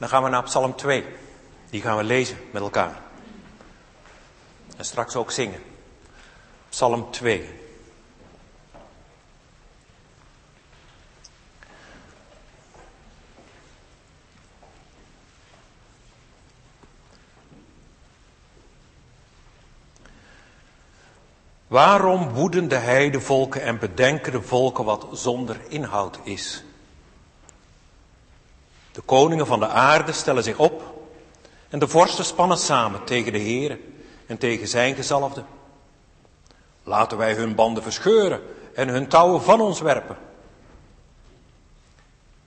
Dan gaan we naar Psalm 2. Die gaan we lezen met elkaar. En straks ook zingen. Psalm 2. Waarom woeden de heidevolken en bedenken de volken wat zonder inhoud is? De koningen van de aarde stellen zich op en de vorsten spannen samen tegen de Heere en tegen zijn gezalfde. Laten wij hun banden verscheuren en hun touwen van ons werpen.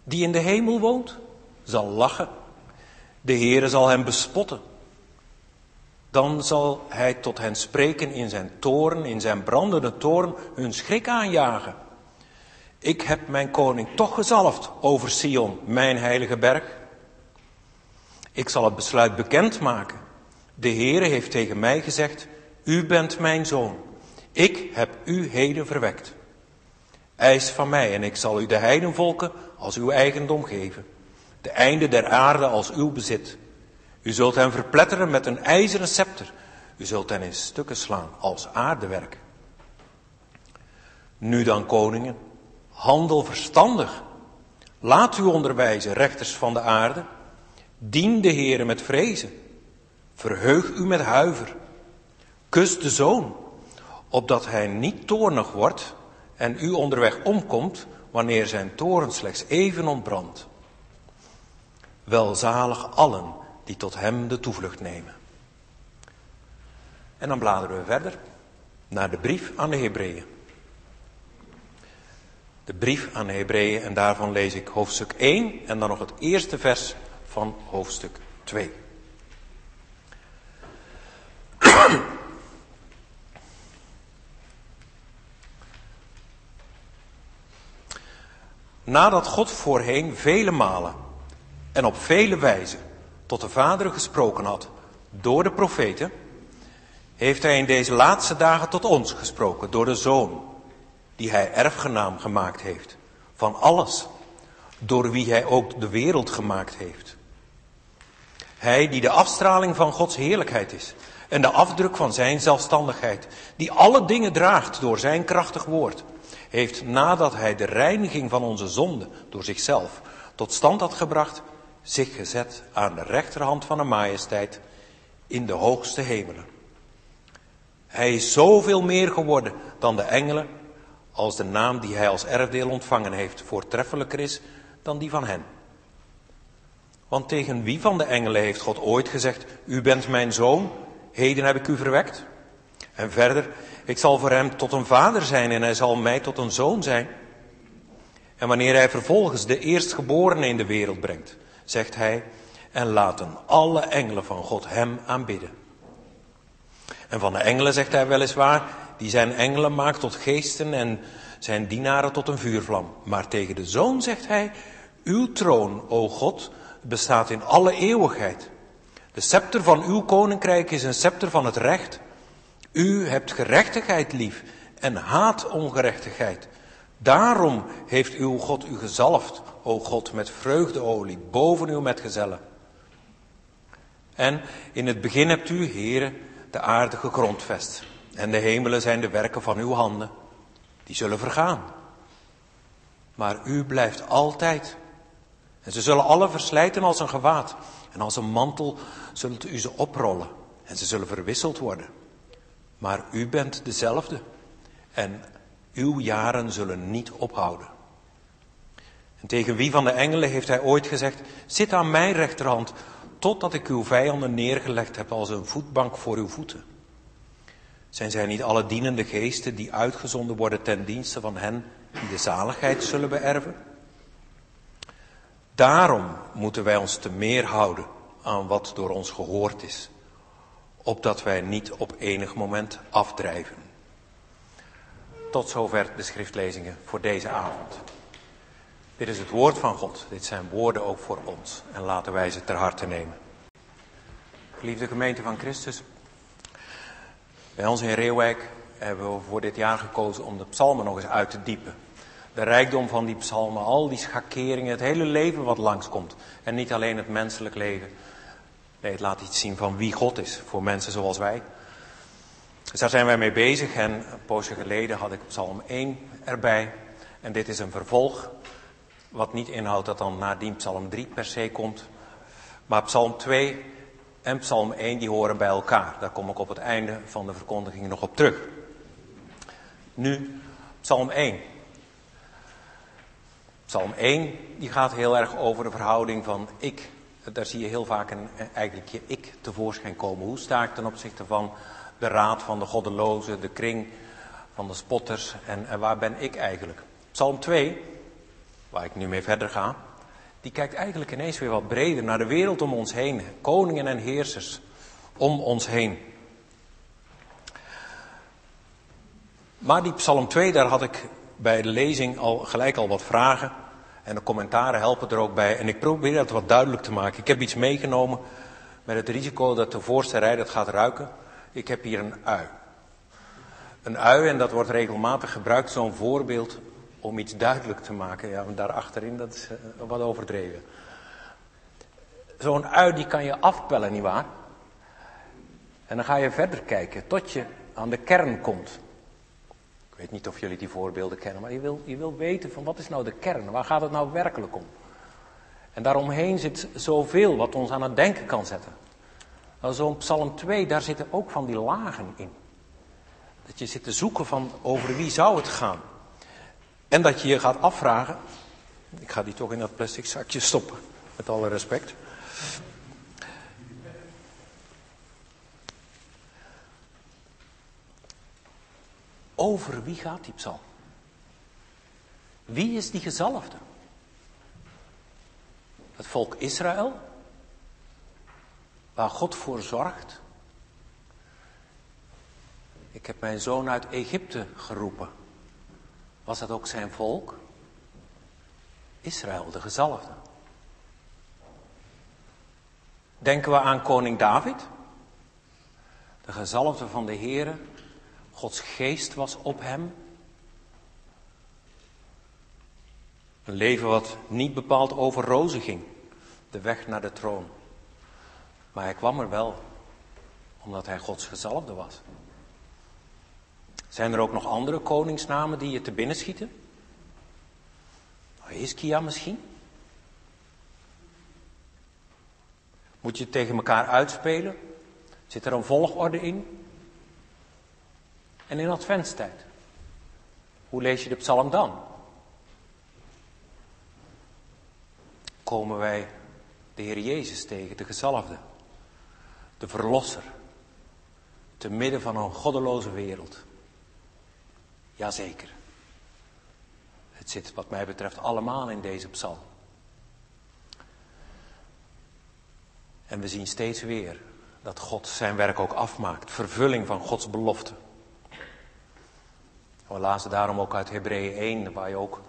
Die in de hemel woont, zal lachen. De Heere zal hem bespotten. Dan zal hij tot hen spreken in zijn toren, in zijn brandende toren, hun schrik aanjagen. Ik heb mijn koning toch gezalfd over Sion, mijn heilige berg. Ik zal het besluit bekendmaken. De Heere heeft tegen mij gezegd, u bent mijn zoon. Ik heb u heden verwekt. Eis van mij en ik zal u de heidenvolken als uw eigendom geven. De einde der aarde als uw bezit. U zult hen verpletteren met een ijzeren scepter. U zult hen in stukken slaan als aardewerk. Nu dan, koningen, handel verstandig. Laat u onderwijzen, rechters van de aarde. Dien de Heere met vrezen. Verheug u met huiver. Kus de zoon, opdat hij niet toornig wordt en u onderweg omkomt wanneer zijn toren slechts even ontbrandt. Welzalig allen die tot hem de toevlucht nemen. En dan bladeren we verder naar de brief aan de Hebreeën. De brief aan de Hebreeën en daarvan lees ik hoofdstuk 1 en dan nog het eerste vers van hoofdstuk 2. Nadat God voorheen vele malen en op vele wijzen tot de Vader gesproken had door de profeten, heeft Hij in deze laatste dagen tot ons gesproken door de Zoon, die Hij erfgenaam gemaakt heeft van alles, door wie Hij ook de wereld gemaakt heeft. Hij die de afstraling van Gods heerlijkheid is en de afdruk van Zijn zelfstandigheid, die alle dingen draagt door Zijn krachtig woord, heeft nadat Hij de reiniging van onze zonde door zichzelf tot stand had gebracht, zich gezet aan de rechterhand van de majesteit in de hoogste hemelen. Hij is zoveel meer geworden dan de engelen, als de naam die hij als erfdeel ontvangen heeft voortreffelijker is dan die van hen. Want tegen wie van de engelen heeft God ooit gezegd, u bent mijn zoon, heden heb ik u verwekt? En verder, ik zal voor hem tot een vader zijn en hij zal mij tot een zoon zijn. En wanneer hij vervolgens de eerstgeborene in de wereld brengt, zegt hij, en laten alle engelen van God hem aanbidden. En van de engelen zegt hij weliswaar, die zijn engelen maakt tot geesten en zijn dienaren tot een vuurvlam. Maar tegen de zoon zegt hij, uw troon, o God, bestaat in alle eeuwigheid. De scepter van uw koninkrijk is een scepter van het recht. U hebt gerechtigheid lief en haat ongerechtigheid. Daarom heeft uw God u gezalfd, o God, met vreugdeolie boven uw metgezellen. En in het begin hebt u, heren, de aarde gegrondvest. En de hemelen zijn de werken van uw handen. Die zullen vergaan. Maar u blijft altijd. En ze zullen alle verslijten als een gewaad. En als een mantel zult u ze oprollen. En ze zullen verwisseld worden. Maar u bent dezelfde. En uw jaren zullen niet ophouden. En tegen wie van de engelen heeft hij ooit gezegd, zit aan mijn rechterhand, totdat ik uw vijanden neergelegd heb als een voetbank voor uw voeten. Zijn zij niet alle dienende geesten die uitgezonden worden ten dienste van hen die de zaligheid zullen beërven? Daarom moeten wij ons te meer houden aan wat door ons gehoord is, opdat wij niet op enig moment afdrijven. Tot zover de schriftlezingen voor deze avond. Dit is het woord van God. Dit zijn woorden ook voor ons. En laten wij ze ter harte nemen. Geliefde gemeente van Christus. Bij ons in Reeuwijk hebben we voor dit jaar gekozen om de psalmen nog eens uit te diepen. De rijkdom van die psalmen, al die schakeringen, het hele leven wat langskomt. En niet alleen het menselijk leven. Nee, het laat iets zien van wie God is voor mensen zoals wij. Dus daar zijn wij mee bezig en een poosje geleden had ik Psalm 1 erbij. En dit is een vervolg, wat niet inhoudt dat dan nadien Psalm 3 per se komt. Maar Psalm 2 en Psalm 1 die horen bij elkaar. Daar kom ik op het einde van de verkondiging nog op terug. Nu Psalm 1. Psalm 1 die gaat heel erg over de verhouding van ik. Daar zie je heel vaak een, eigenlijk je ik tevoorschijn komen. Hoe sta ik ten opzichte van de raad van de goddelozen, de kring van de spotters en, en waar ben ik eigenlijk? Psalm 2, waar ik nu mee verder ga, die kijkt eigenlijk ineens weer wat breder naar de wereld om ons heen. Koningen en heersers om ons heen. Maar die Psalm 2, daar had ik bij de lezing al gelijk al wat vragen. En de commentaren helpen er ook bij. En ik probeer dat wat duidelijk te maken. Ik heb iets meegenomen met het risico dat de voorste rij dat gaat ruiken. Ik heb hier een ui. Een ui, en dat wordt regelmatig gebruikt, zo'n voorbeeld om iets duidelijk te maken. Ja, daar achterin, dat is uh, wat overdreven. Zo'n ui, die kan je afpellen, nietwaar? En dan ga je verder kijken, tot je aan de kern komt. Ik weet niet of jullie die voorbeelden kennen, maar je wil, je wil weten van wat is nou de kern? Waar gaat het nou werkelijk om? En daaromheen zit zoveel wat ons aan het denken kan zetten. Nou, zo'n Psalm 2, daar zitten ook van die lagen in. Dat je zit te zoeken van over wie zou het gaan. En dat je je gaat afvragen. Ik ga die toch in dat plastic zakje stoppen. Met alle respect. Over wie gaat die psalm? Wie is die gezalfde? Het volk Israël? Waar God voor zorgt? Ik heb mijn zoon uit Egypte geroepen. Was dat ook zijn volk? Israël, de gezalfde. Denken we aan koning David? De gezalfde van de Heere. Gods geest was op hem. Een leven wat niet bepaald over rozen ging. De weg naar de troon. Maar hij kwam er wel, omdat hij Gods gezalfde was. Zijn er ook nog andere koningsnamen die je te binnen schieten? Hiskia misschien? Moet je het tegen elkaar uitspelen? Zit er een volgorde in? En in adventstijd? Hoe lees je de psalm dan? Komen wij de Heer Jezus tegen, de gezalfde, de verlosser, te midden van een goddeloze wereld. Jazeker. Het zit wat mij betreft allemaal in deze psalm. En we zien steeds weer dat God zijn werk ook afmaakt. Vervulling van Gods belofte. We lazen daarom ook uit Hebreeën 1, waar je ook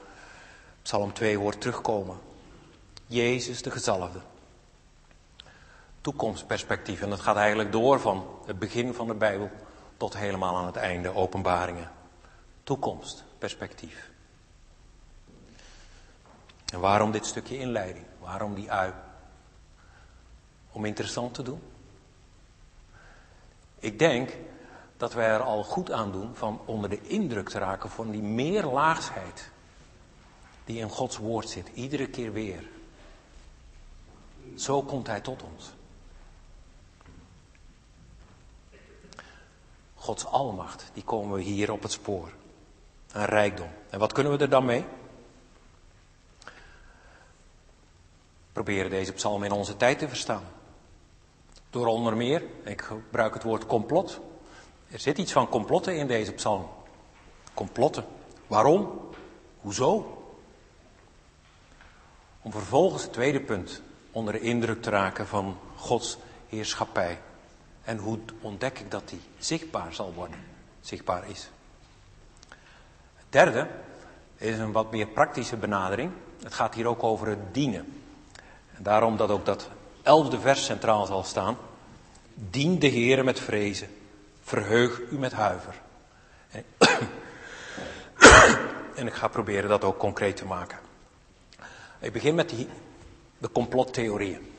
Psalm 2 hoort terugkomen. Jezus de gezalfde. Toekomstperspectief. En dat gaat eigenlijk door van het begin van de Bijbel tot helemaal aan het einde, openbaringen toekomst, perspectief. En waarom dit stukje inleiding? Waarom die ui? Om interessant te doen. Ik denk dat wij er al goed aan doen van onder de indruk te raken van die meerlaagsheid die in Gods woord zit, iedere keer weer. Zo komt Hij tot ons. Gods almacht, die komen we hier op het spoor. Een rijkdom. En wat kunnen we er dan mee? Proberen deze psalm in onze tijd te verstaan. Door onder meer, ik gebruik het woord complot. Er zit iets van complotten in deze psalm. Complotten. Waarom? Hoezo? Om vervolgens het tweede punt onder de indruk te raken van Gods heerschappij. En hoe ontdek ik dat die zichtbaar zal worden, zichtbaar is. Derde is een wat meer praktische benadering. Het gaat hier ook over het dienen. En daarom dat ook dat elfde vers centraal zal staan. Dien de Heer met vrezen. Verheug u met huiver. En, ik ga proberen dat ook concreet te maken. Ik begin met de complottheorieën.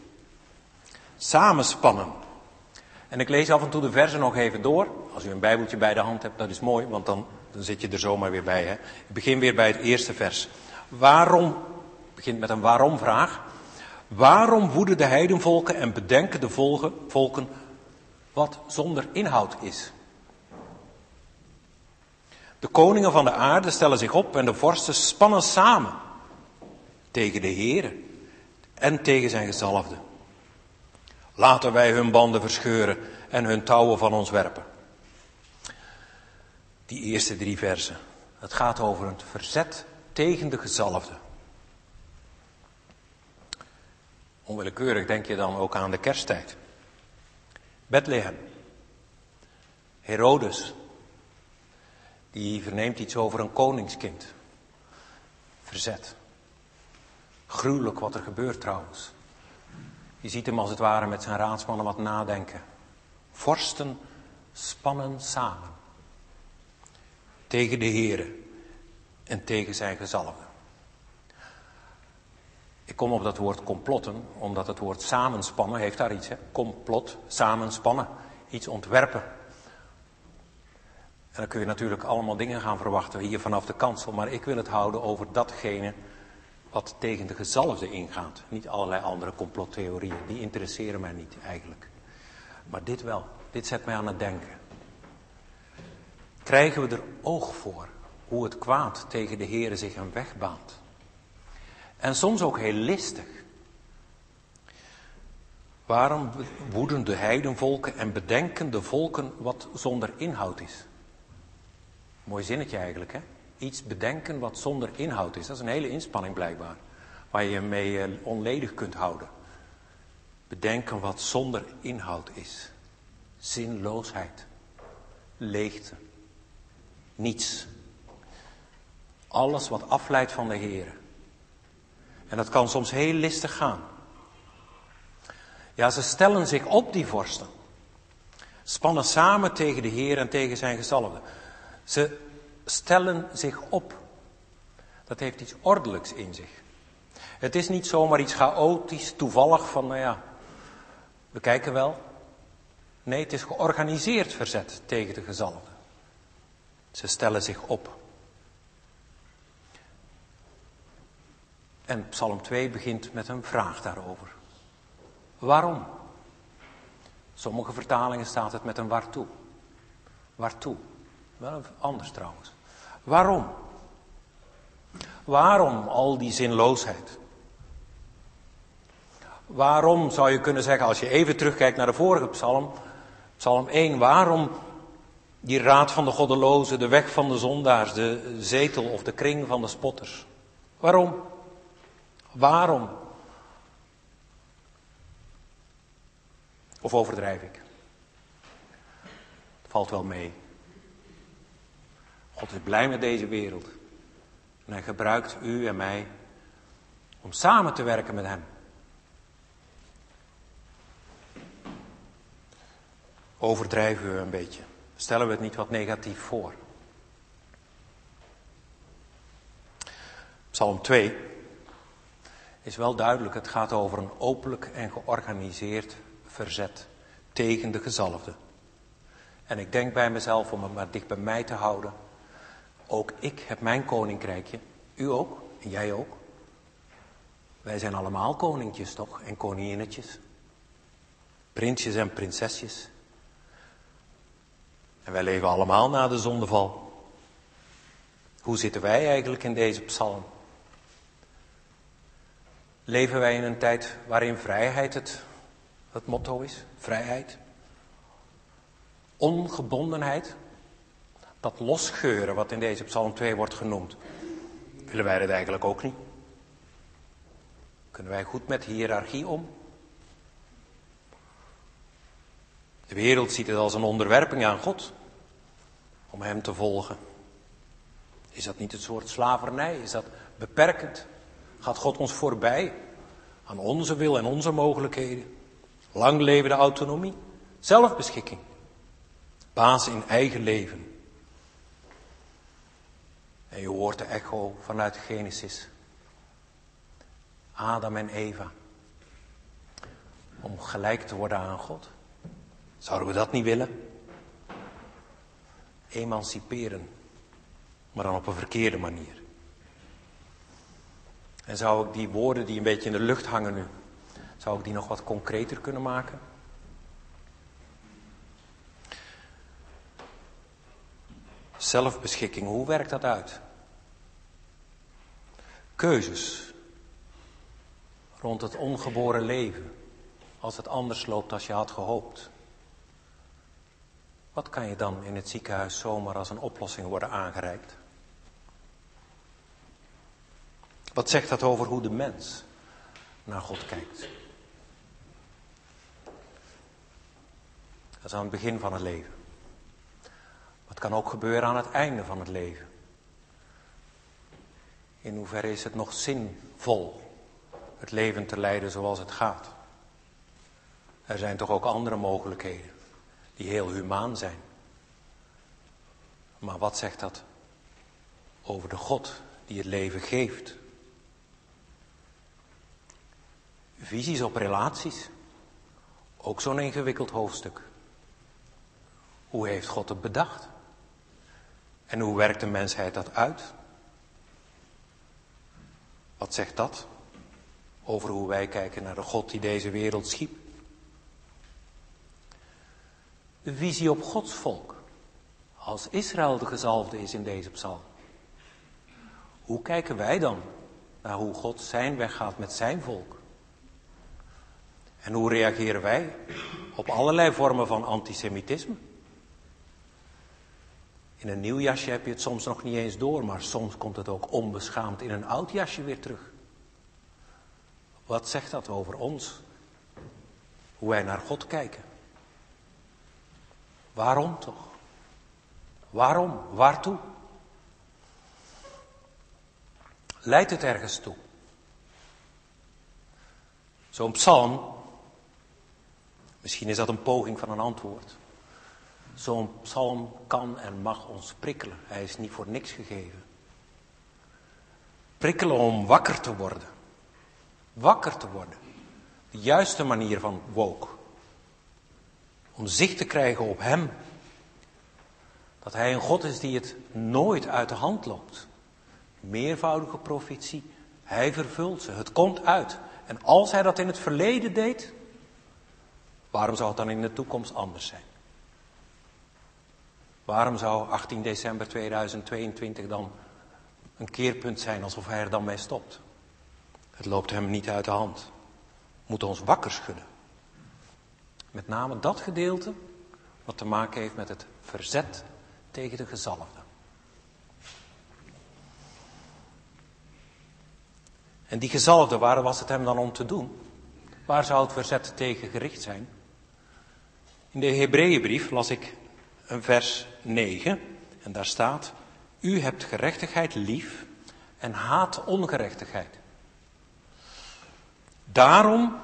Samenspannen. En ik lees af en toe de versen nog even door. Als u een bijbeltje bij de hand hebt, dat is mooi, want dan, dan zit je er zomaar weer bij. Hè? Ik begin weer bij het eerste vers. Waarom, begint met een waarom-vraag. Waarom woeden de heidenvolken en bedenken de volken wat zonder inhoud is? De koningen van de aarde stellen zich op en de vorsten spannen samen tegen de Heere en tegen zijn gezalfde. Laten wij hun banden verscheuren en hun touwen van ons werpen. Die eerste drie versen. Het gaat over het verzet tegen de gezalfde. Onwillekeurig denk je dan ook aan de kersttijd. Bethlehem. Herodes. Die verneemt iets over een koningskind. Verzet. Gruwelijk wat er gebeurt trouwens. Je ziet hem als het ware met zijn raadsmannen wat nadenken. Vorsten spannen samen. Tegen de heren en tegen zijn gezalven. Ik kom op dat woord complotten, omdat het woord samenspannen heeft daar iets. Hè? Complot, samenspannen, iets ontwerpen. En dan kun je natuurlijk allemaal dingen gaan verwachten hier vanaf de kansel. Maar ik wil het houden over datgene wat tegen de gezalfde ingaat. Niet allerlei andere complottheorieën, die interesseren mij niet eigenlijk. Maar dit wel, dit zet mij aan het denken. Krijgen we er oog voor hoe het kwaad tegen de Heer zich een weg baant? En soms ook heel listig. Waarom woeden de heidenvolken en bedenken de volken wat zonder inhoud is? Mooi zinnetje eigenlijk, hè? Iets bedenken wat zonder inhoud is. Dat is een hele inspanning blijkbaar. Waar je je mee eh, onledig kunt houden. Bedenken wat zonder inhoud is. Zinloosheid. Leegte. Niets. Alles wat afleidt van de Heer. En dat kan soms heel listig gaan. Ja, ze stellen zich op, die vorsten. Spannen samen tegen de Heer en tegen zijn gezalfde. Ze stellen zich op. Dat heeft iets ordelijks in zich. Het is niet zomaar iets chaotisch, toevallig van, nou ja, we kijken wel. Nee, het is georganiseerd verzet tegen de gezalden. Ze stellen zich op. En Psalm 2 begint met een vraag daarover. Waarom? Sommige vertalingen staat het met een waartoe. Waartoe? Wel anders trouwens. Waarom? Waarom al die zinloosheid? Waarom zou je kunnen zeggen, als je even terugkijkt naar de vorige psalm, psalm 1, waarom die raad van de goddelozen, de weg van de zondaars, de zetel of de kring van de spotters? Waarom? Waarom? Of overdrijf ik? Het valt wel mee. God is blij met deze wereld. En hij gebruikt u en mij om samen te werken met hem. Overdrijven we een beetje. Stellen we het niet wat negatief voor. Psalm 2 is wel duidelijk. Het gaat over een openlijk en georganiseerd verzet tegen de gezalfde. En ik denk bij mezelf om het maar dicht bij mij te houden. Ook ik heb mijn koninkrijkje. U ook. En jij ook. Wij zijn allemaal koninkjes toch? En koninginnetjes. Prinsjes en prinsesjes. En wij leven allemaal na de zondeval. Hoe zitten wij eigenlijk in deze psalm? Leven wij in een tijd waarin vrijheid het, het motto is? Vrijheid? Ongebondenheid? Dat losgeuren wat in deze psalm 2 wordt genoemd. Willen wij dat eigenlijk ook niet? Kunnen wij goed met hiërarchie om? De wereld ziet het als een onderwerping aan God. Om Hem te volgen. Is dat niet een soort slavernij? Is dat beperkend? Gaat God ons voorbij aan onze wil en onze mogelijkheden? Lang leven de autonomie, zelfbeschikking, baas in eigen leven. En je hoort de echo vanuit Genesis. Adam en Eva. Om gelijk te worden aan God. Zouden we dat niet willen? Emanciperen. Maar dan op een verkeerde manier. En zou ik die woorden die een beetje in de lucht hangen nu, zou ik die nog wat concreter kunnen maken? Zelfbeschikking, hoe werkt dat uit? Keuzes rond het ongeboren leven, als het anders loopt als je had gehoopt. Wat kan je dan in het ziekenhuis zomaar als een oplossing worden aangereikt? Wat zegt dat over hoe de mens naar God kijkt? Dat is aan het begin van het leven. Wat kan ook gebeuren aan het einde van het leven? In hoeverre is het nog zinvol het leven te leiden zoals het gaat? Er zijn toch ook andere mogelijkheden die heel humaan zijn. Maar wat zegt dat over de God die het leven geeft? Visies op relaties. Ook zo'n ingewikkeld hoofdstuk. Hoe heeft God het bedacht? En hoe werkt de mensheid dat uit? Wat zegt dat over hoe wij kijken naar de God die deze wereld schiep? De visie op Gods volk, als Israël de gezalfde is in deze psalm. Hoe kijken wij dan naar hoe God zijn weg gaat met zijn volk? En hoe reageren wij op allerlei vormen van antisemitisme? In een nieuw jasje heb je het soms nog niet eens door, maar soms komt het ook onbeschaamd in een oud jasje weer terug. Wat zegt dat over ons? Hoe wij naar God kijken? Waarom toch? Waarom? Waartoe? Leidt het ergens toe? Zo'n psalm, misschien is dat een poging van een antwoord. Zo'n psalm kan en mag ons prikkelen. Hij is niet voor niks gegeven. Prikkelen om wakker te worden. Wakker te worden. De juiste manier van woke. Om zicht te krijgen op Hem. Dat Hij een God is die het nooit uit de hand loopt. Meervoudige profetie. Hij vervult ze. Het komt uit. En als Hij dat in het verleden deed, waarom zou het dan in de toekomst anders zijn? Waarom zou 18 december 2022 dan een keerpunt zijn alsof hij er dan mee stopt? Het loopt hem niet uit de hand. Moet ons wakker schudden. Met name dat gedeelte wat te maken heeft met het verzet tegen de gezalfde. En die gezalfde, waar was het hem dan om te doen? Waar zou het verzet tegen gericht zijn? In de Hebreeënbrief las ik een vers 9 en daar staat, u hebt gerechtigheid lief en haat ongerechtigheid. Daarom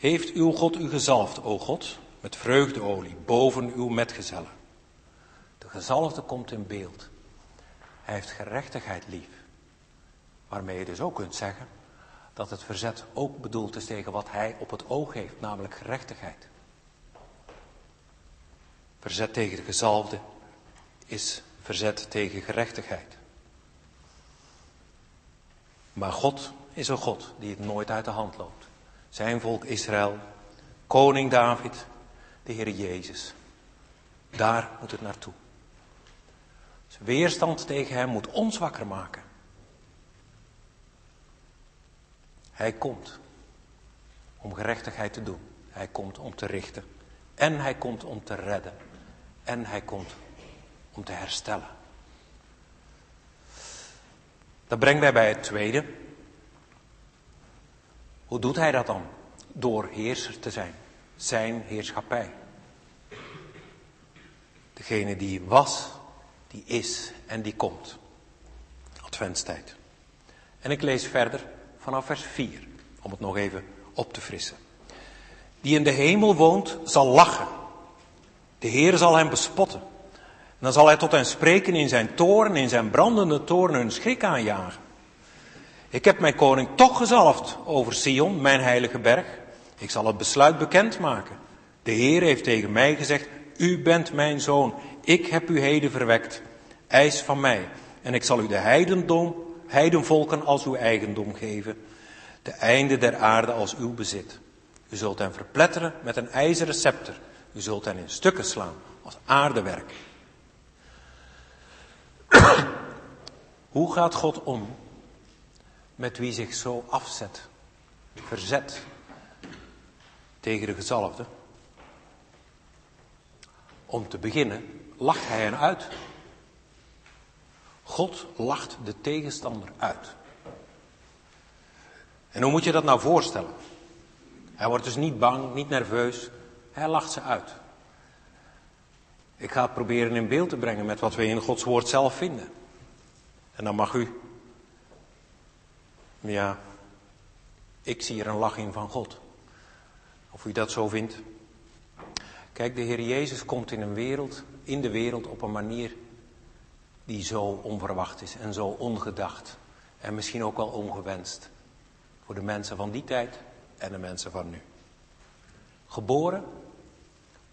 heeft uw God u gezalfd, o God, met vreugdeolie boven uw metgezellen. De gezalfde komt in beeld. Hij heeft gerechtigheid lief. Waarmee je dus ook kunt zeggen dat het verzet ook bedoeld is tegen wat hij op het oog heeft, namelijk gerechtigheid. Verzet tegen de gezalfde is verzet tegen gerechtigheid. Maar God is een God die het nooit uit de hand loopt. Zijn volk Israël, koning David, de Heer Jezus. Daar moet het naartoe. Dus weerstand tegen hem moet ons wakker maken. Hij komt om gerechtigheid te doen. Hij komt om te richten. En hij komt om te redden. En hij komt om te herstellen. Dat brengt mij bij het tweede. Hoe doet hij dat dan? Door heerser te zijn. Zijn heerschappij. Degene die was, die is en die komt. Adventstijd. En ik lees verder vanaf vers 4, om het nog even op te frissen. Die in de hemel woont, zal lachen. De Heer zal hem bespotten. dan zal hij tot hen spreken in zijn toren, in zijn brandende toren een schrik aanjagen. Ik heb mijn koning toch gezalfd over Sion, mijn heilige berg. Ik zal het besluit bekendmaken. De Heer heeft tegen mij gezegd, u bent mijn zoon, ik heb u heden verwekt. Eis van mij, en ik zal u de heidendom, heidenvolken als uw eigendom geven. De einde der aarde als uw bezit. U zult hen verpletteren met een ijzeren scepter. U zult hen in stukken slaan als aardewerk. Hoe gaat God om met wie zich zo afzet, verzet tegen de gezalfde? Om te beginnen lacht hij hen uit. God lacht de tegenstander uit. En hoe moet je dat nou voorstellen? Hij wordt dus niet bang, niet nerveus. Hij lacht ze uit. Ik ga het proberen in beeld te brengen met wat we in Gods woord zelf vinden. En dan mag u. Ja, ik zie er een lach in van God. Of u dat zo vindt. Kijk, de Heer Jezus komt in een wereld, in de wereld op een manier die zo onverwacht is en zo ongedacht. En misschien ook wel ongewenst. Voor de mensen van die tijd en de mensen van nu. Geboren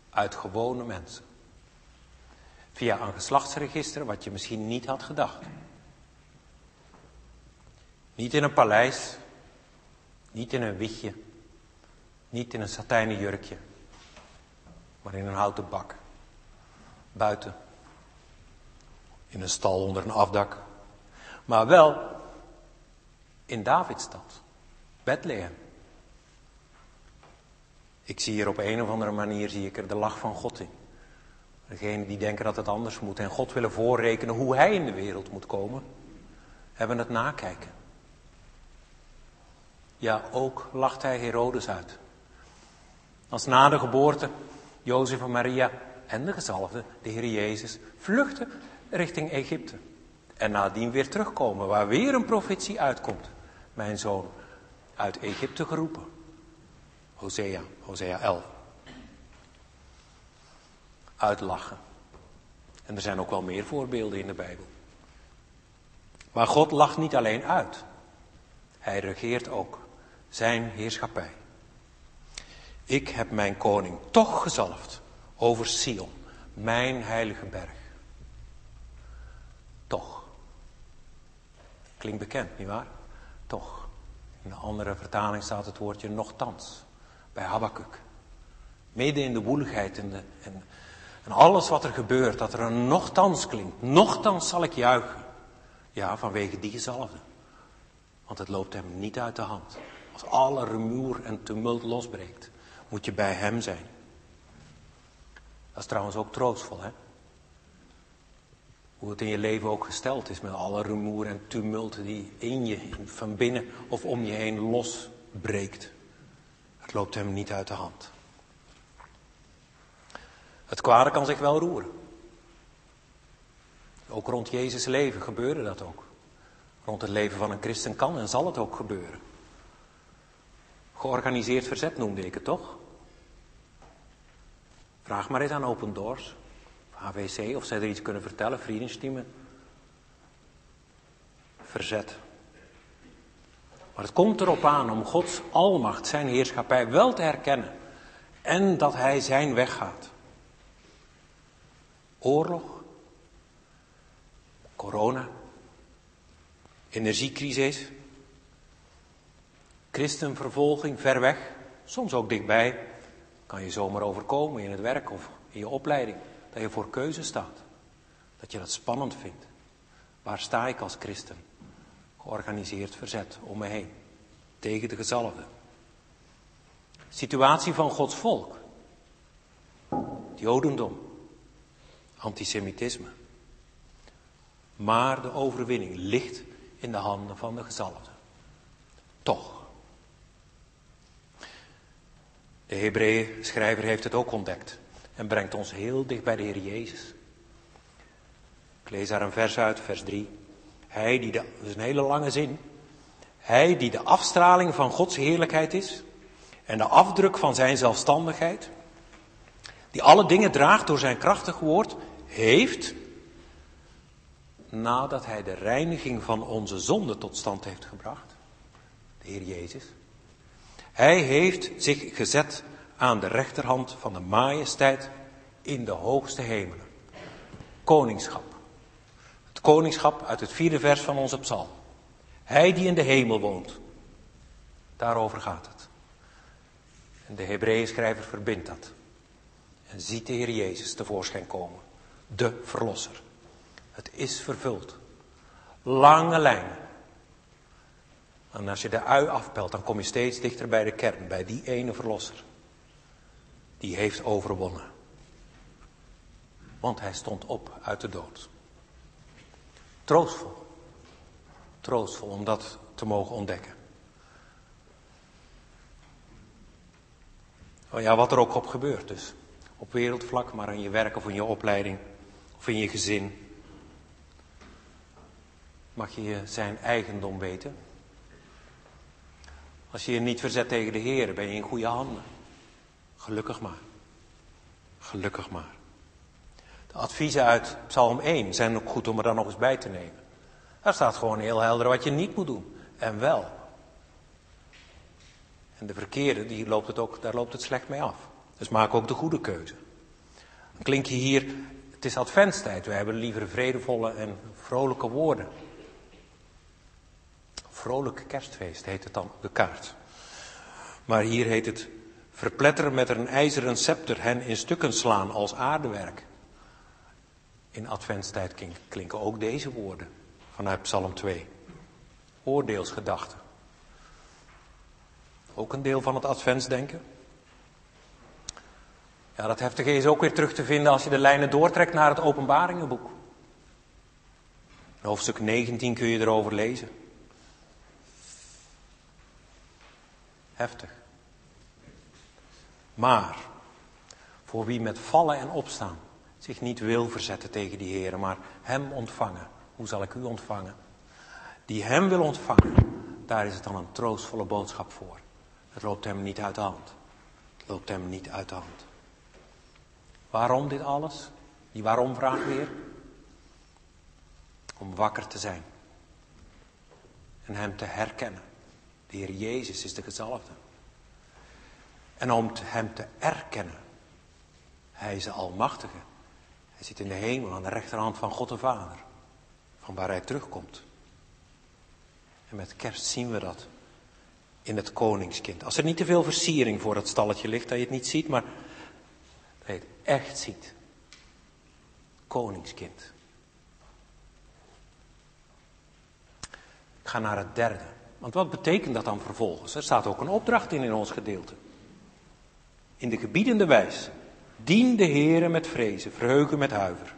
uit gewone mensen. Via een geslachtsregister wat je misschien niet had gedacht. Niet in een paleis, niet in een witje, niet in een satijnen jurkje, maar in een houten bak. Buiten. In een stal onder een afdak. Maar wel in Davidstad, Bethlehem. Ik zie hier op een of andere manier zie ik er de lach van God in. Degenen die denken dat het anders moet en God willen voorrekenen hoe hij in de wereld moet komen, hebben het nakijken. Ja, ook lacht hij Herodes uit. Als na de geboorte Jozef en Maria en de gezalfde, de Heer Jezus, vluchten richting Egypte. En nadien weer terugkomen, waar weer een profetie uitkomt. Mijn zoon, uit Egypte geroepen. Hosea, Hosea 11. Uitlachen. En er zijn ook wel meer voorbeelden in de Bijbel. Maar God lacht niet alleen uit. Hij regeert ook zijn heerschappij. Ik heb mijn koning toch gezalfd over Sion, mijn heilige berg. Toch. Klinkt bekend, nietwaar? Toch. In een andere vertaling staat het woordje nogthans bij Habakkuk. Midden in de woeligheid en, en, en alles wat er gebeurt, dat er een nochtans klinkt. Nochtans zal ik juichen. Ja, vanwege die gezalfde. Want het loopt hem niet uit de hand. Als alle rumoer en tumult losbreekt, moet je bij hem zijn. Dat is trouwens ook troodstvol, hè? Hoe het in je leven ook gesteld is met alle rumoer en tumult die in je, van binnen of om je heen losbreekt. Het loopt hem niet uit de hand. Het kwade kan zich wel roeren. Ook rond Jezus leven gebeurde dat ook. Rond het leven van een christen kan en zal het ook gebeuren. Georganiseerd verzet noemde ik het toch? Vraag maar eens aan Open Doors, HWC, of zij er iets kunnen vertellen, vriendenstiemen. Verzet. Maar het komt erop aan om Gods almacht, zijn heerschappij wel te herkennen. En dat hij zijn weg gaat. Oorlog, corona, energiecrisis, christenvervolging ver weg, soms ook dichtbij, kan je zomaar overkomen in het werk of in je opleiding. Dat je voor keuze staat. Dat je dat spannend vindt. Waar sta ik als christen? georganiseerd verzet om me heen. Tegen de gezalfde. Situatie van Gods volk. Het Jodendom. Antisemitisme. Maar de overwinning ligt in de handen van de gezalfde. Toch. De Hebreeën schrijver heeft het ook ontdekt en brengt ons heel dicht bij de Heer Jezus. Ik lees daar een vers uit, vers 3. Hij die de, is een hele lange zin. Hij die de afstraling van Gods heerlijkheid is en de afdruk van zijn zelfstandigheid, die alle dingen draagt door zijn krachtig woord heeft, nadat hij de reiniging van onze zonde tot stand heeft gebracht, de Heer Jezus, hij heeft zich gezet aan de rechterhand van de majesteit in de hoogste hemelen. Koningschap. Het koningschap uit het vierde vers van onze psalm. Hij die in de hemel woont. Daarover gaat het. En de Hebreeën schrijver verbindt dat. En ziet de Heer Jezus tevoorschijn komen. De Verlosser. Het is vervuld. Lange lijnen. En als je de ui afpelt, dan kom je steeds dichter bij de kern, bij die ene Verlosser. Die heeft overwonnen. Want hij stond op uit de dood. Troostvol. Troostvol om dat te mogen ontdekken. Oh ja, wat er ook op gebeurt dus. Op wereldvlak, maar in je werk of in je opleiding of in je gezin. Mag je zijn eigendom weten. Als je je niet verzet tegen de Heer, ben je in goede handen. Gelukkig maar. Gelukkig maar. De adviezen uit Psalm 1 zijn ook goed om er dan nog eens bij te nemen. Daar staat gewoon heel helder wat je niet moet doen. En wel. En de verkeerde, die loopt het ook, daar loopt het slecht mee af. Dus maak ook de goede keuze. Dan klink je hier, het is adventstijd, we hebben liever vredevolle en vrolijke woorden. Vrolijke kerstfeest heet het dan de kaart. Maar hier heet het verpletteren met een ijzeren scepter, hen in stukken slaan als aardewerk. In adventstijd klinken ook deze woorden vanuit Psalm 2. Oordeelsgedachten. Ook een deel van het adventsdenken. Ja, dat heftige is ook weer terug te vinden als je de lijnen doortrekt naar het openbaringenboek. In hoofdstuk 19 kun je erover lezen. Heftig. Maar, voor wie met vallen en opstaan zich niet wil verzetten tegen die Heer, maar Hem ontvangen. Hoe zal ik u ontvangen? Die Hem wil ontvangen, daar is het dan een troostvolle boodschap voor. Het loopt Hem niet uit de hand. Het loopt Hem niet uit de hand. Waarom dit alles? Die waarom vraag weer? Om wakker te zijn. En Hem te herkennen. De Heer Jezus is de gezalfde. En om Hem te erkennen. Hij is de Almachtige. Hij zit in de hemel aan de rechterhand van God de Vader. Van waar Hij terugkomt. En met kerst zien we dat in het koningskind. Als er niet te veel versiering voor dat stalletje ligt, dat je het niet ziet, maar dat je het echt ziet. Koningskind. Ik ga naar het derde. Want wat betekent dat dan vervolgens? Er staat ook een opdracht in in ons gedeelte. In de gebiedende wijs. Dien de Heere met vrezen, verheugen met huiver.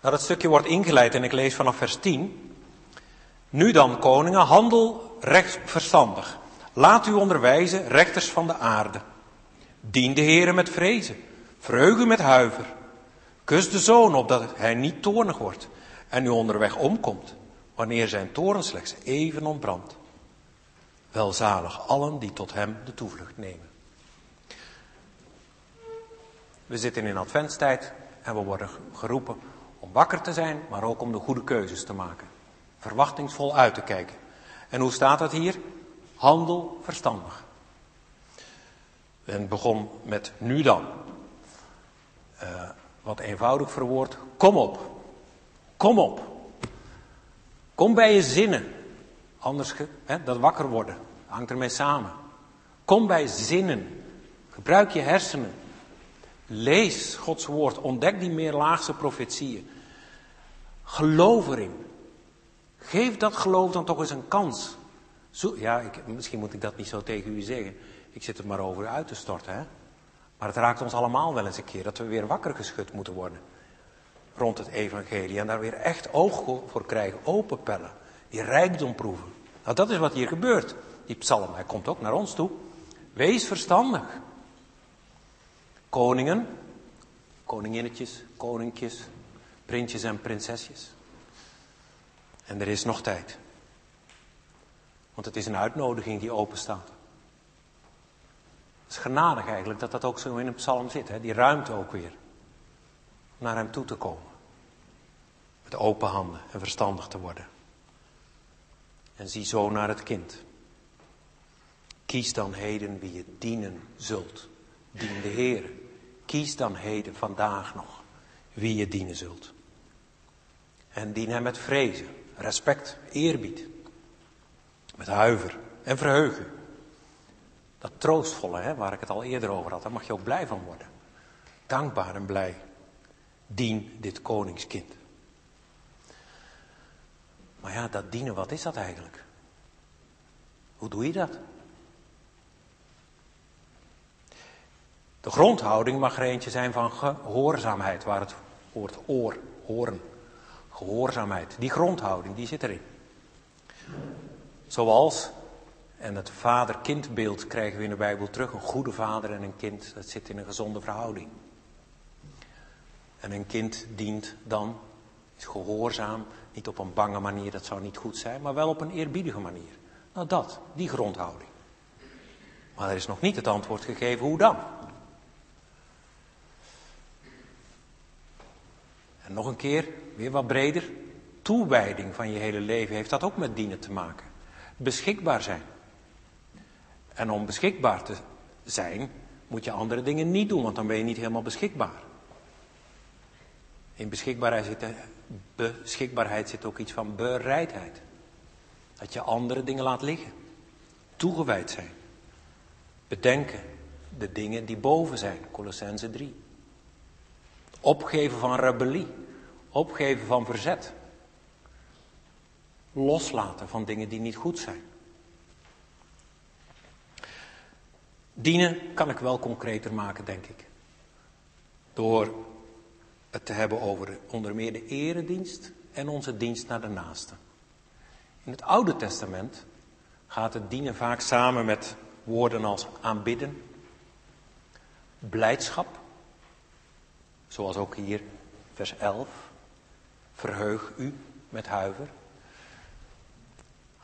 Nou, dat stukje wordt ingeleid en ik lees vanaf vers 10. Nu dan, koningen, handel recht verstandig. Laat u onderwijzen, rechters van de aarde. Dien de Heere met vrezen, verheugen met huiver. Kus de zoon op dat hij niet toornig wordt en u onderweg omkomt, wanneer zijn toren slechts even ontbrandt. Welzalig allen die tot hem de toevlucht nemen. We zitten in adventstijd en we worden geroepen om wakker te zijn, maar ook om de goede keuzes te maken. Verwachtingsvol uit te kijken. En hoe staat dat hier? Handel verstandig. En begon met nu dan. Uh, wat eenvoudig verwoord. Kom op. Kom op. Kom bij je zinnen. Anders, hè, dat wakker worden, hangt ermee samen. Kom bij zinnen. Gebruik je hersenen. Lees Gods woord. Ontdek die meerlaagse profetieën. Geloof erin. Geef dat geloof dan toch eens een kans. Zo, ja, ik, misschien moet ik dat niet zo tegen u zeggen. Ik zit er maar over uit te storten. Hè? Maar het raakt ons allemaal wel eens een keer dat we weer wakker geschud moeten worden. Rond het evangelie. En daar weer echt oog voor krijgen. Open pellen. Die rijkdom proeven. Nou, dat is wat hier gebeurt. Die psalm, hij komt ook naar ons toe. Wees verstandig. Koningen, koninginnetjes, koninkjes, prinsjes en prinsesjes. En er is nog tijd. Want het is een uitnodiging die open staat. Het is genadig eigenlijk dat dat ook zo in een psalm zit, hè? die ruimte ook weer. Naar hem toe te komen. Met open handen en verstandig te worden. En zie zo naar het kind. Kies dan heden wie je dienen zult. Dien de Heer. Kies dan heden, vandaag nog, wie je dienen zult. En dien hem met vrezen, respect, eerbied. Met huiver en verheugen. Dat troostvolle, hè, waar ik het al eerder over had, daar mag je ook blij van worden. Dankbaar en blij. Dien dit koningskind. Maar ja, dat dienen, wat is dat eigenlijk? Hoe doe je dat? De grondhouding mag er eentje zijn van gehoorzaamheid, waar het woord oor, horen, gehoorzaamheid, die grondhouding, die zit erin. Zoals, en het vader-kindbeeld krijgen we in de Bijbel terug, een goede vader en een kind, dat zit in een gezonde verhouding. En een kind dient dan, is gehoorzaam, niet op een bange manier, dat zou niet goed zijn, maar wel op een eerbiedige manier. Nou dat, die grondhouding. Maar er is nog niet het antwoord gegeven hoe dan. En nog een keer, weer wat breder, toewijding van je hele leven heeft dat ook met dienen te maken. Beschikbaar zijn. En om beschikbaar te zijn, moet je andere dingen niet doen, want dan ben je niet helemaal beschikbaar. In beschikbaarheid zit, beschikbaarheid zit ook iets van bereidheid. Dat je andere dingen laat liggen. Toegewijd zijn. Bedenken de dingen die boven zijn. Colossense 3. Opgeven van rebellie. Opgeven van verzet. Loslaten van dingen die niet goed zijn. Dienen kan ik wel concreter maken, denk ik. Door het te hebben over onder meer de eredienst en onze dienst naar de naasten. In het Oude Testament gaat het dienen vaak samen met woorden als aanbidden, blijdschap, zoals ook hier vers 11, verheug u met huiver.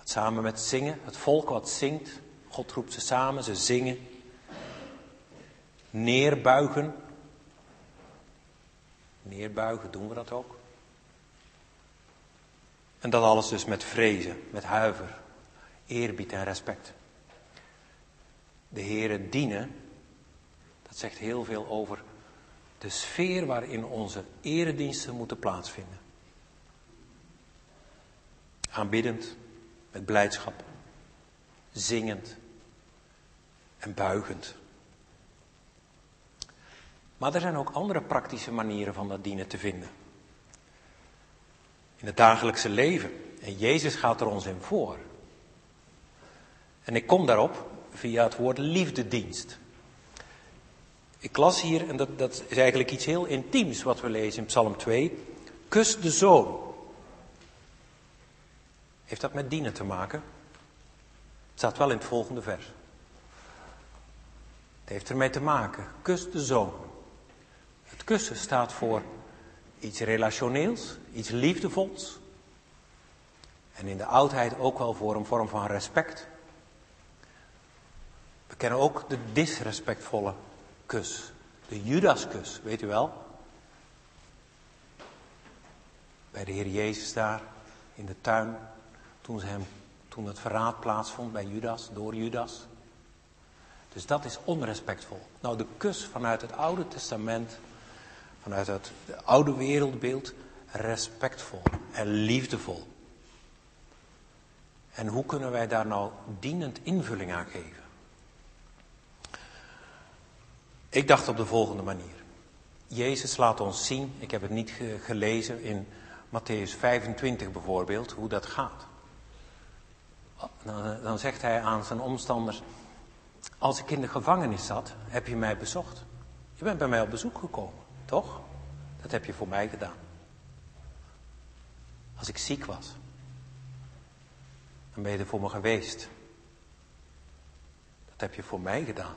Samen met zingen, het volk wat zingt, God roept ze samen, ze zingen. Neerbuigen, neerbuigen, doen we dat ook? En dat alles dus met vrezen, met huiver, eerbied en respect. De Heeren dienen, dat zegt heel veel over de sfeer waarin onze erediensten moeten plaatsvinden. Aanbiddend, met blijdschap, zingend en buigend. Maar er zijn ook andere praktische manieren van dat dienen te vinden. In het dagelijkse leven. En Jezus gaat er ons in voor. En ik kom daarop via het woord liefdedienst. Ik las hier, en dat, dat is eigenlijk iets heel intiems wat we lezen in Psalm 2. Kus de zoon. Heeft dat met dienen te maken? Het staat wel in het volgende vers. Het heeft ermee te maken. Kus de zoon. Het kussen staat voor iets relationeels, iets liefdevols. En in de oudheid ook wel voor een vorm van respect. We kennen ook de disrespectvolle kus. De Judaskus, weet u wel? Bij de Heer Jezus daar in de tuin, toen, hem, toen het verraad plaatsvond bij Judas, door Judas. Dus dat is onrespectvol. Nou, de kus vanuit het Oude Testament vanuit het oude wereldbeeld respectvol en liefdevol. En hoe kunnen wij daar nou dienend invulling aan geven? Ik dacht op de volgende manier. Jezus laat ons zien, ik heb het niet gelezen in Matthäus 25 bijvoorbeeld, hoe dat gaat. Dan, dan zegt hij aan zijn omstanders, als ik in de gevangenis zat, heb je mij bezocht. Je bent bij mij op bezoek gekomen. Toch? Dat heb je voor mij gedaan. Als ik ziek was, dan ben je er voor me geweest. Dat heb je voor mij gedaan.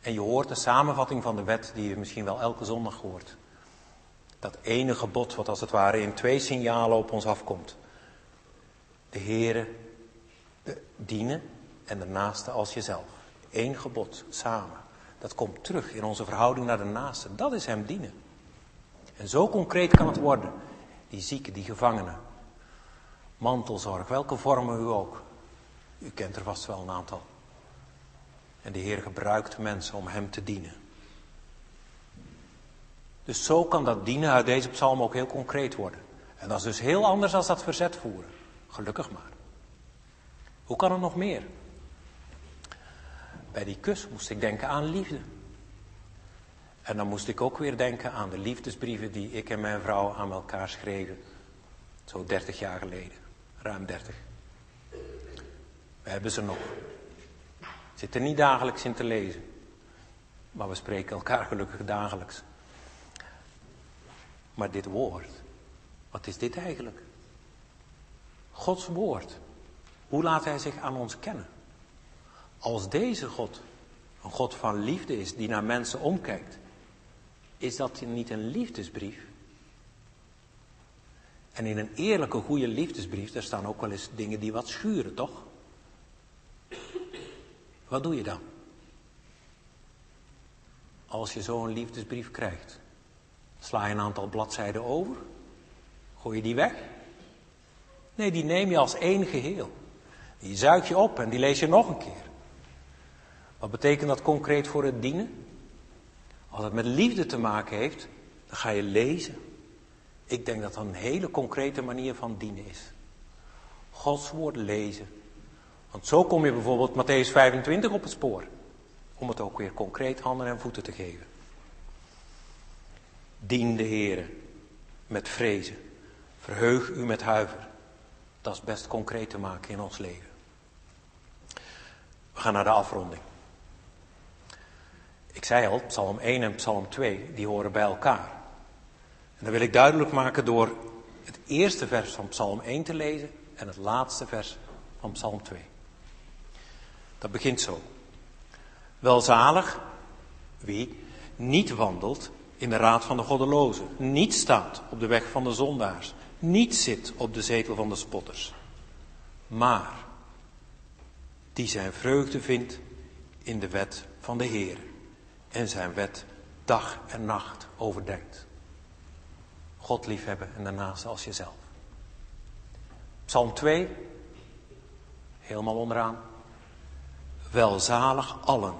En je hoort de samenvatting van de wet die je misschien wel elke zondag hoort. Dat ene gebod wat als het ware in twee signalen op ons afkomt. De Heere dienen en de naaste als jezelf. Eén gebod samen. Dat komt terug in onze verhouding naar de naaste. Dat is hem dienen. En zo concreet kan het worden. Die zieken, die gevangenen. Mantelzorg, welke vormen u ook. U kent er vast wel een aantal. En de Heer gebruikt mensen om hem te dienen. Dus zo kan dat dienen uit deze psalm ook heel concreet worden. En dat is dus heel anders dan dat verzet voeren. Gelukkig maar. Hoe kan het nog meer? Bij die kus moest ik denken aan liefde. En dan moest ik ook weer denken aan de liefdesbrieven die ik en mijn vrouw aan elkaar schreven. Zo 30 jaar geleden. Ruim 30. We hebben ze nog. Zitten niet dagelijks in te lezen. Maar we spreken elkaar gelukkig dagelijks. Maar dit woord, wat is dit eigenlijk? Gods woord. Hoe laat hij zich aan ons kennen? Als deze God een God van liefde is die naar mensen omkijkt, is dat niet een liefdesbrief? En in een eerlijke, goede liefdesbrief, daar staan ook wel eens dingen die wat schuren, toch? Wat doe je dan? Als je zo'n liefdesbrief krijgt, sla je een aantal bladzijden over? Gooi je die weg? Nee, die neem je als één geheel. Die zuig je op en die lees je nog een keer. Wat betekent dat concreet voor het dienen? Als het met liefde te maken heeft, dan ga je lezen. Ik denk dat dat een hele concrete manier van dienen is. Gods woord lezen. Want zo kom je bijvoorbeeld Matthäus 25 op het spoor. Om het ook weer concreet handen en voeten te geven. Dien de Heer met vrezen. Verheug u met huiver. Dat is best concreet te maken in ons leven. We gaan naar de afronding. Ik zei al, Psalm 1 en Psalm 2, die horen bij elkaar. En dat wil ik duidelijk maken door het eerste vers van Psalm 1 te lezen en het laatste vers van Psalm 2. Dat begint zo. Welzalig wie niet wandelt in de raad van de goddelozen, niet staat op de weg van de zondaars, niet zit op de zetel van de spotters, maar die zijn vreugde vindt in de wet van de Heer en zijn wet dag en nacht overdenkt. God liefhebben en daarnaast als jezelf. Psalm 2, helemaal onderaan. Welzalig allen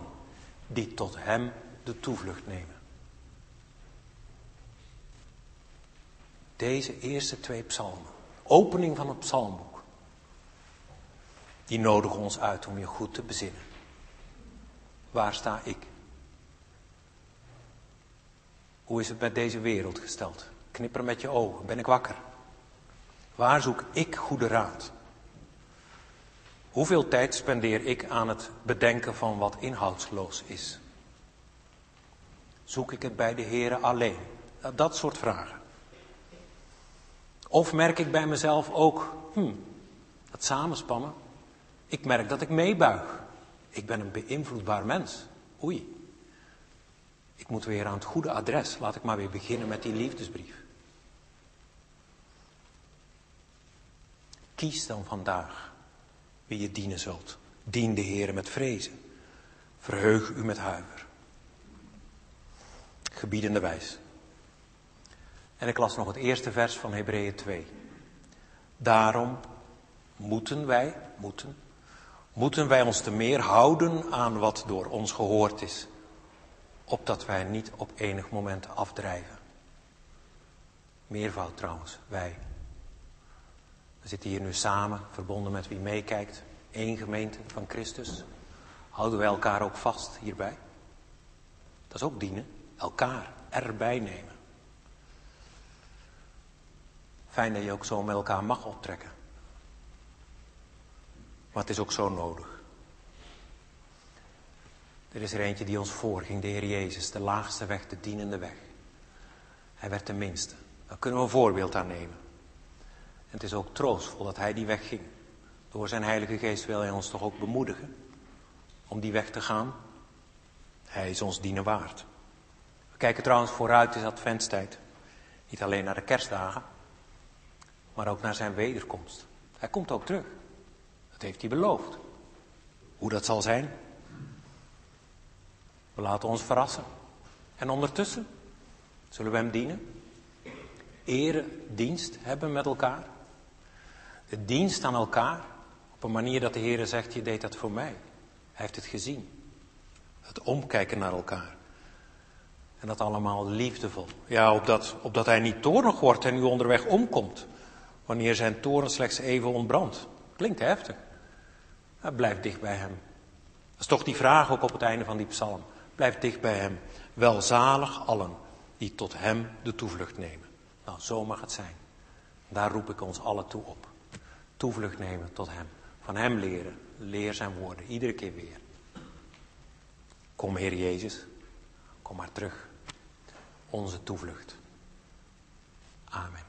die tot Hem de toevlucht nemen. Deze eerste twee psalmen, opening van het psalmboek, die nodigen ons uit om je goed te bezinnen. Waar sta ik? Hoe is het met deze wereld gesteld? Knipper met je ogen. Ben ik wakker? Waar zoek ik goede raad? Hoeveel tijd spendeer ik aan het bedenken van wat inhoudsloos is? Zoek ik het bij de Heeren alleen? Dat soort vragen. Of merk ik bij mezelf ook, hmm, dat samenspannen. Ik merk dat ik meebuig. Ik ben een beïnvloedbaar mens. Oei. Ik moet weer aan het goede adres. Laat ik maar weer beginnen met die liefdesbrief. Kies dan vandaag wie je dienen zult. Dien de Heer met vrezen. Verheug u met huiver. Gebiedende wijs. En ik las nog het eerste vers van Hebreeën 2. Daarom moeten wij, moeten, moeten wij ons te meer houden aan wat door ons gehoord is opdat wij niet op enig moment afdrijven. Meervoud trouwens, wij. We zitten hier nu samen, verbonden met wie meekijkt, één gemeente van Christus. Houden wij elkaar ook vast hierbij? Dat is ook dienen, elkaar erbij nemen. Fijn dat je ook zo met elkaar mag optrekken. Maar het is ook zo nodig. Er is er eentje die ons voorging, de Heer Jezus, de laagste weg, de dienende weg. Hij werd de minste. Daar kunnen we een voorbeeld aan nemen. En het is ook troostvol dat hij die weg ging. Door zijn Heilige Geest wil hij ons toch ook bemoedigen om die weg te gaan. Hij is ons dienen waard. We kijken trouwens vooruit in adventstijd. Niet alleen naar de kerstdagen, maar ook naar zijn wederkomst. Hij komt ook terug. Dat heeft hij beloofd. Hoe dat zal zijn, We laten ons verrassen. En ondertussen zullen we Hem dienen. Eredienst hebben met elkaar. De dienst aan elkaar. Op een manier dat de Heer zegt, je deed dat voor mij. Hij heeft het gezien. Het omkijken naar elkaar. En dat allemaal liefdevol. Ja, opdat, opdat hij niet toornig wordt en u onderweg omkomt. Wanneer zijn toren slechts even ontbrandt. Klinkt heftig. blijf dicht bij hem. Dat is toch die vraag ook op het einde van die psalm. Blijf dicht bij hem. Welzalig allen die tot hem de toevlucht nemen. Nou, zo mag het zijn. Daar roep ik ons allen toe op. Toevlucht nemen tot hem. Van hem leren. Leer zijn woorden. Iedere keer weer. Kom, Heer Jezus. Kom maar terug. Onze toevlucht. Amen.